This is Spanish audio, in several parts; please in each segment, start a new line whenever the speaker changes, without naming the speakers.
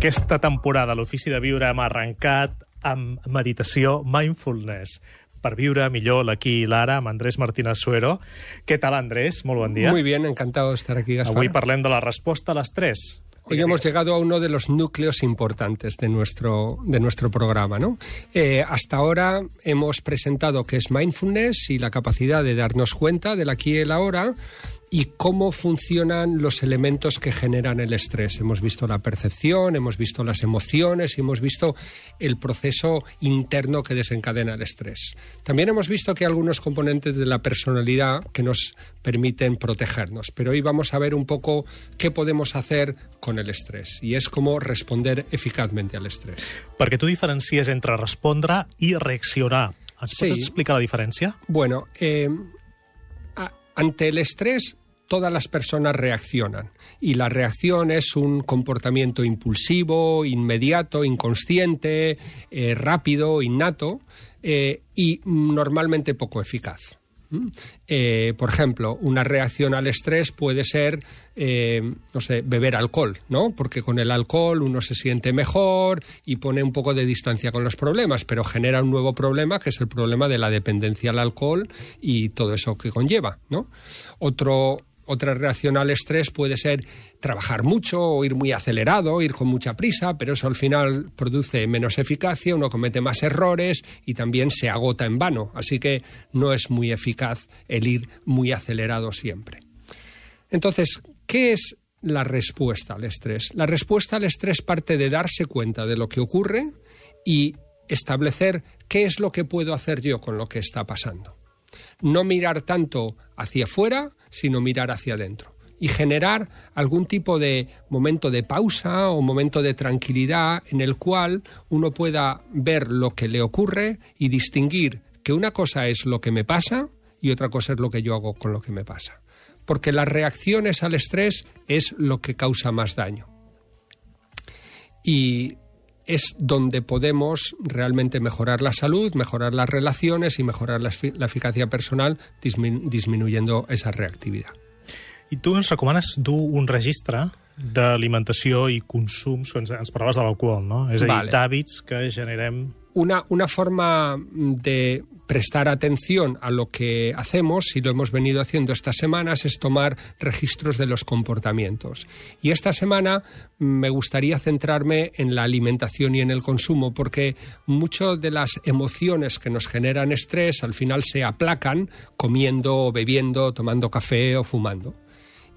Aquesta temporada l'Ofici de Viure hem arrencat amb meditació mindfulness per viure millor l'aquí i l'ara amb Andrés Martínez Suero. Què tal, Andrés? Molt bon dia.
Muy bien, encantado de estar aquí, Gaspar.
Avui parlem de la resposta a l'estrès.
Hoy hemos llegado a uno de los núcleos importantes de nuestro, de nuestro programa. ¿no? Eh, hasta ahora hemos presentado qué es mindfulness y la capacidad de darnos cuenta del aquí y el ahora y cómo funcionan los elementos que generan el estrés. Hemos visto la percepción, hemos visto las emociones y hemos visto el proceso interno que desencadena el estrés. También hemos visto que hay algunos componentes de la personalidad que nos permiten protegernos, pero hoy vamos a ver un poco qué podemos hacer con el estrés y es cómo responder eficazmente al estrés.
Perquè tu diferencies entre respondre i reaccionar. Ens
Sí.
pots explicar la diferència?
Bueno, eh, ante el estrés todas las personas reaccionan y la reacción es un comportamiento impulsivo, inmediato, inconsciente, eh, rápido, innato eh, y normalmente poco eficaz. ¿Mm? Eh, por ejemplo, una reacción al estrés puede ser, no sé, beber alcohol, ¿no? Porque con el alcohol uno se siente mejor y pone un poco de distancia con los problemas, pero genera un nuevo problema que es el problema de la dependencia al alcohol y todo eso que conlleva, ¿no? Otro, otra reacción al estrés puede ser trabajar mucho o ir muy acelerado, ir con mucha prisa, pero eso al final produce menos eficacia, uno comete más errores y también se agota en vano. Así que no es muy eficaz el ir muy acelerado siempre. Entonces, ¿qué es la respuesta al estrés? La respuesta al estrés parte de darse cuenta de lo que ocurre y establecer qué es lo que puedo hacer yo con lo que está pasando no mirar tanto hacia afuera, sino mirar hacia adentro. Y generar algún tipo de momento de pausa o momento de tranquilidad en el cual uno pueda ver lo que le ocurre y distinguir que una cosa es lo que me pasa y otra cosa es lo que yo hago con lo que me pasa. Porque las reacciones al estrés es lo que causa más daño. Y es donde podemos realmente mejorar la salud, mejorar las relaciones y mejorar la, efi- la eficacia personal dismin- disminuyendo esa reactividad.
I tu ens recomanes dur un registre d'alimentació i consums, ens, ens parlaves de l'alcohol, no? És a dir,
Vale.
d'hàbits que generem...
Una, una forma de prestar atención a lo que hacemos, y lo hemos venido haciendo estas semanas, es tomar registros de los comportamientos. Y esta semana mm, me gustaría centrarme en la alimentación y en el consumo, porque muchas de las emociones que nos generan estrés al final se aplacan comiendo, bebiendo, tomando café o fumando.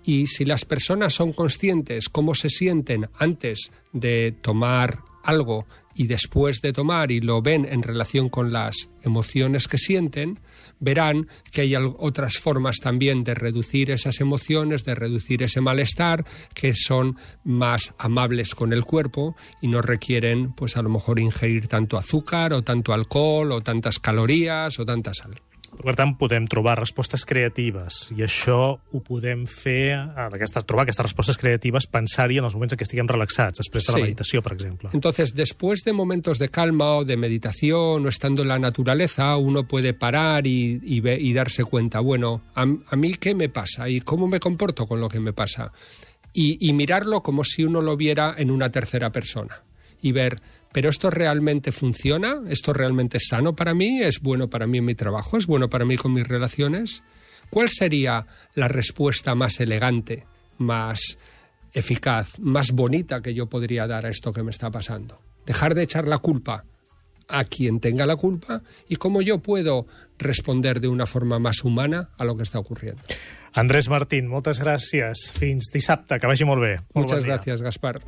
Y si las personas son conscientes cómo se sienten antes de tomar algo y después de tomar y lo ven en relación con las emociones que sienten, verán que hay otras formas también de reducir esas emociones, de reducir ese malestar, que son más amables con el cuerpo y no requieren, pues a lo mejor, ingerir tanto azúcar o tanto alcohol o tantas calorías o tanta sal.
Per tant, podem trobar respostes creatives i això ho podem fer, aquesta, trobar aquestes respostes creatives, pensar-hi en els moments en què estiguem relaxats, després de la
Sí.
meditació, per exemple.
Entonces, después de momentos de calma o de meditación o estando en la naturaleza, uno puede parar y, y ve- y darse cuenta, bueno, a, a mí qué me pasa y cómo me comporto con lo que me pasa. Y, y mirarlo como si uno lo viera en una tercera persona. Y ver, ¿pero esto realmente funciona? ¿Esto realmente es sano para mí? ¿Es bueno para mí en mi trabajo? ¿Es bueno para mí con mis relaciones? ¿Cuál sería la respuesta más elegante, más eficaz, más bonita que yo podría dar a esto que me está pasando? Dejar de echar la culpa a quien tenga la culpa y cómo yo puedo responder de una forma más humana a lo que está ocurriendo.
Andrés Martín, moltes gràcies. Fins dissabte, que vagi molt bé. Molt
Muchas
bon
gracias, Gaspar.